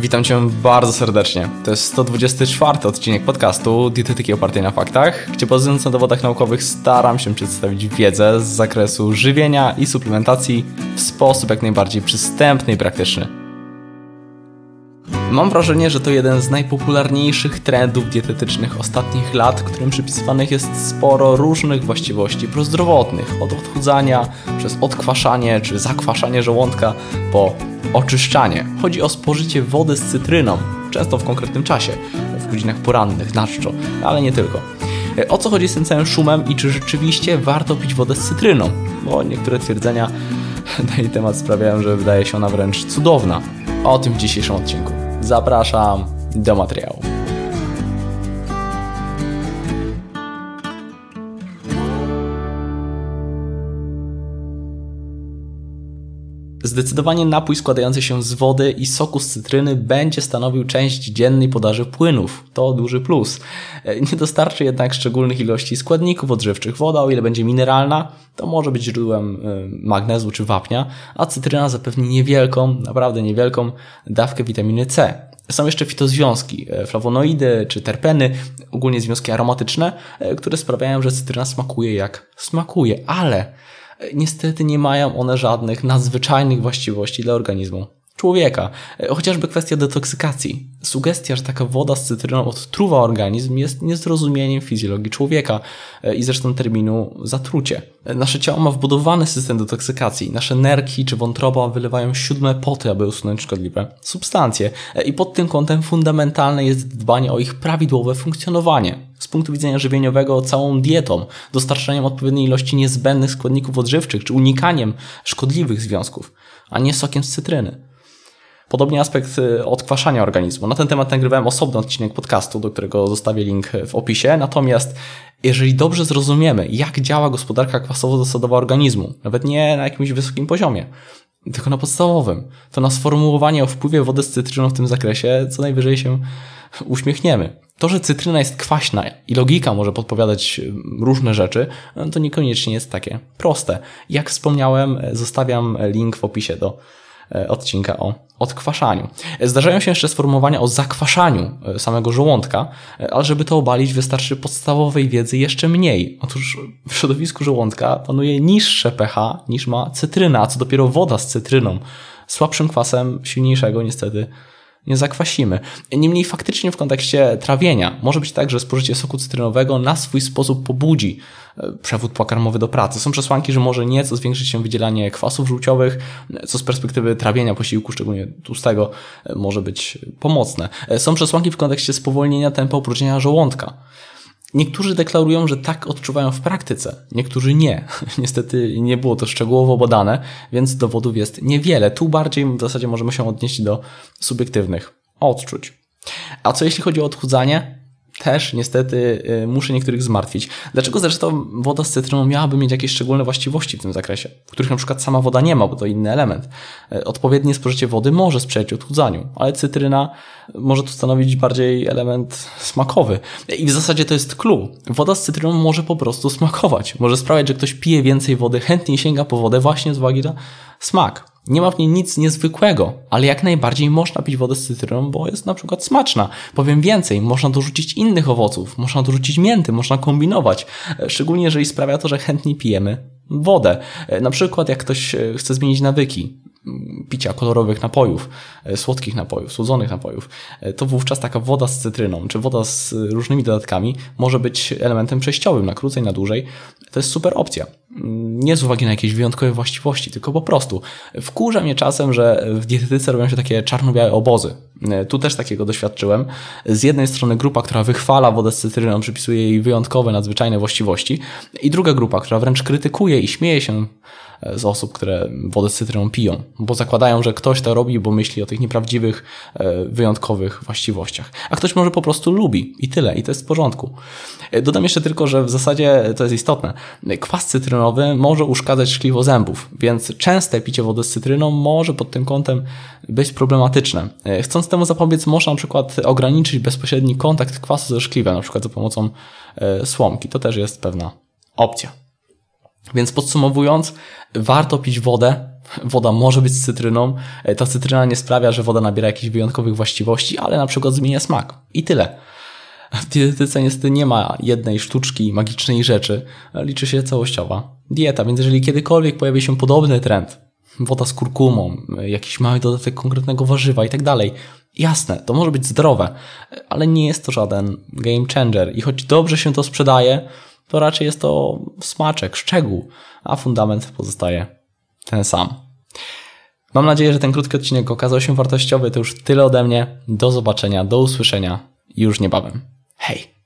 Witam Cię bardzo serdecznie. To jest 124 odcinek podcastu Dietetyki opartej na faktach, gdzie bazując na dowodach naukowych staram się przedstawić wiedzę z zakresu żywienia i suplementacji w sposób jak najbardziej przystępny i praktyczny. Mam wrażenie, że to jeden z najpopularniejszych trendów dietetycznych ostatnich lat, którym przypisywanych jest sporo różnych właściwości prozdrowotnych, od odchudzania, przez odkwaszanie czy zakwaszanie żołądka, po oczyszczanie. Chodzi o spożycie wody z cytryną, często w konkretnym czasie, w godzinach porannych, na czczo, ale nie tylko. O co chodzi z tym całym szumem i czy rzeczywiście warto pić wodę z cytryną? Bo niektóre twierdzenia na jej temat sprawiają, że wydaje się ona wręcz cudowna. O tym w dzisiejszym odcinku. Zapraszam do materiału. Zdecydowanie napój składający się z wody i soku z cytryny będzie stanowił część dziennej podaży płynów. To duży plus. Nie dostarczy jednak szczególnych ilości składników odżywczych. Woda, o ile będzie mineralna, to może być źródłem y, magnezu czy wapnia, a cytryna zapewni niewielką, naprawdę niewielką dawkę witaminy C. Są jeszcze fitozwiązki, e, flawonoidy czy terpeny, ogólnie związki aromatyczne, e, które sprawiają, że cytryna smakuje jak smakuje, ale niestety nie mają one żadnych nadzwyczajnych właściwości dla organizmu człowieka. E, chociażby kwestia detoksykacji. Sugestia, że taka woda z cytryną odtruwa organizm jest niezrozumieniem fizjologii człowieka e, i zresztą terminu zatrucie. E, nasze ciało ma wbudowany system detoksykacji. Nasze nerki czy wątroba wylewają siódme poty, aby usunąć szkodliwe substancje. I pod tym kątem fundamentalne jest dbanie o ich prawidłowe funkcjonowanie. Z punktu widzenia żywieniowego całą dietą, dostarczaniem odpowiedniej ilości niezbędnych składników odżywczych czy unikaniem szkodliwych związków, a nie sokiem z cytryny. Podobnie aspekt y, odkwaszania organizmu. Na ten temat nagrywałem osobny odcinek podcastu, do którego zostawię link w opisie. Natomiast jeżeli dobrze zrozumiemy, jak działa gospodarka kwasowo-zasadowa organizmu, nawet nie na jakimś wysokim poziomie, tylko na podstawowym, to na sformułowanie o wpływie wody z cytryną w tym zakresie co najwyżej się uśmiechniemy. To, że cytryna jest kwaśna i logika może podpowiadać y, różne rzeczy, to niekoniecznie jest takie proste. Jak wspomniałem, zostawiam link w opisie do odcinka o odkwaszaniu. Zdarzają się jeszcze sformułowania o zakwaszaniu e, samego żołądka, e, ale żeby to obalić wystarczy podstawowej wiedzy jeszcze mniej. Otóż w środowisku żołądka panuje niższe pH niż ma cytryna, a co dopiero woda z cytryną. Słabszym kwasem silniejszego niestety nie zakwasimy. Niemniej faktycznie w kontekście trawienia może być tak, że spożycie soku cytrynowego na swój sposób pobudzi e, przewód pokarmowy do pracy. Są przesłanki, że może nieco zwiększyć się wydzielanie kwasów żółciowych, co z perspektywy trawienia posiłku, szczególnie tłustego, e, może być pomocne. E, są przesłanki w kontekście spowolnienia tempa opróżnienia żołądka. Niektórzy deklarują, że tak odczuwają w praktyce, niektórzy nie. Niestety nie było to szczegółowo badane, więc dowodów jest niewiele. Tu bardziej w zasadzie możemy się odnieść do subiektywnych odczuć. A co jeśli chodzi o odchudzanie? Też niestety y, muszę niektórych zmartwić. Dlaczego zresztą woda z cytryną miałaby mieć jakieś szczególne właściwości w tym zakresie, których na przykład sama woda nie ma, bo to inny element. Y, odpowiednie spożycie wody może sprzyjać odchudzaniu, ale cytryna może tu stanowić bardziej element smakowy. I w zasadzie to jest clue. Woda z cytryną może po prostu smakować. Może sprawiać, że ktoś pije więcej wody, chętnie sięga po wodę właśnie z uwagi na smak. Nie ma w niej nic niezwykłego, ale jak najbardziej można pić wodę z cytryną, bo jest na przykład smaczna. Powiem więcej, można dorzucić innych owoców, można dorzucić mięty, można kombinować. E, szczególnie jeżeli sprawia to, że chętniej pijemy wodę. E, na przykład jak ktoś e, chce zmienić nawyki, picia kolorowych napojów, e, słodkich napojów, słodzonych napojów, e, to wówczas taka woda z cytryną, czy woda z różnymi dodatkami może być elementem przejściowym na krócej, na dłużej. To jest super opcja. Nie z uwagi na jakieś wyjątkowe właściwości, tylko po prostu. Wkurza mnie czasem, że w dietetyce robią się takie czarno-białe obozy. E, tu też takiego doświadczyłem. Z jednej strony grupa, która wychwala wodę z cytryną, przypisuje jej wyjątkowe, nadzwyczajne właściwości i druga grupa, która wręcz krytykuje i śmieje się z osób, które wodę z cytryną piją, bo zakładają, że ktoś to robi, bo myśli o tych nieprawdziwych, e, wyjątkowych właściwościach. A ktoś może po prostu lubi i tyle, i to jest w porządku. E, dodam jeszcze tylko, że w zasadzie to jest istotne. Kwas cytrynowy może uszkadzać szkliwo zębów, więc częste picie wody z cytryną może pod tym kątem być problematyczne. E, chcąc temu zapobiec, można na przykład ograniczyć bezpośredni kontakt kwasu ze szkliwem, na przykład za pomocą słomki. To też jest pewna opcja. Więc podsumowując, warto pić wodę woda może być z cytryną. E, ta cytryna nie sprawia, że woda nabiera jakichś wyjątkowych właściwości, ale na przykład zmienia smak. I tyle. W dietetyce niestety nie ma jednej sztuczki, magicznej rzeczy. Liczy się całościowa dieta, więc jeżeli kiedykolwiek pojawi się podobny trend, woda z kurkumą, jakiś mały dodatek konkretnego warzywa i tak dalej, jasne, to może być zdrowe, ale nie jest to żaden game changer i choć dobrze się to sprzedaje, to raczej jest to smaczek, szczegół, a fundament pozostaje ten sam. Mam nadzieję, że ten krótki odcinek okazał się wartościowy. To już tyle ode mnie. Do zobaczenia, do usłyszenia już niebawem. Hej!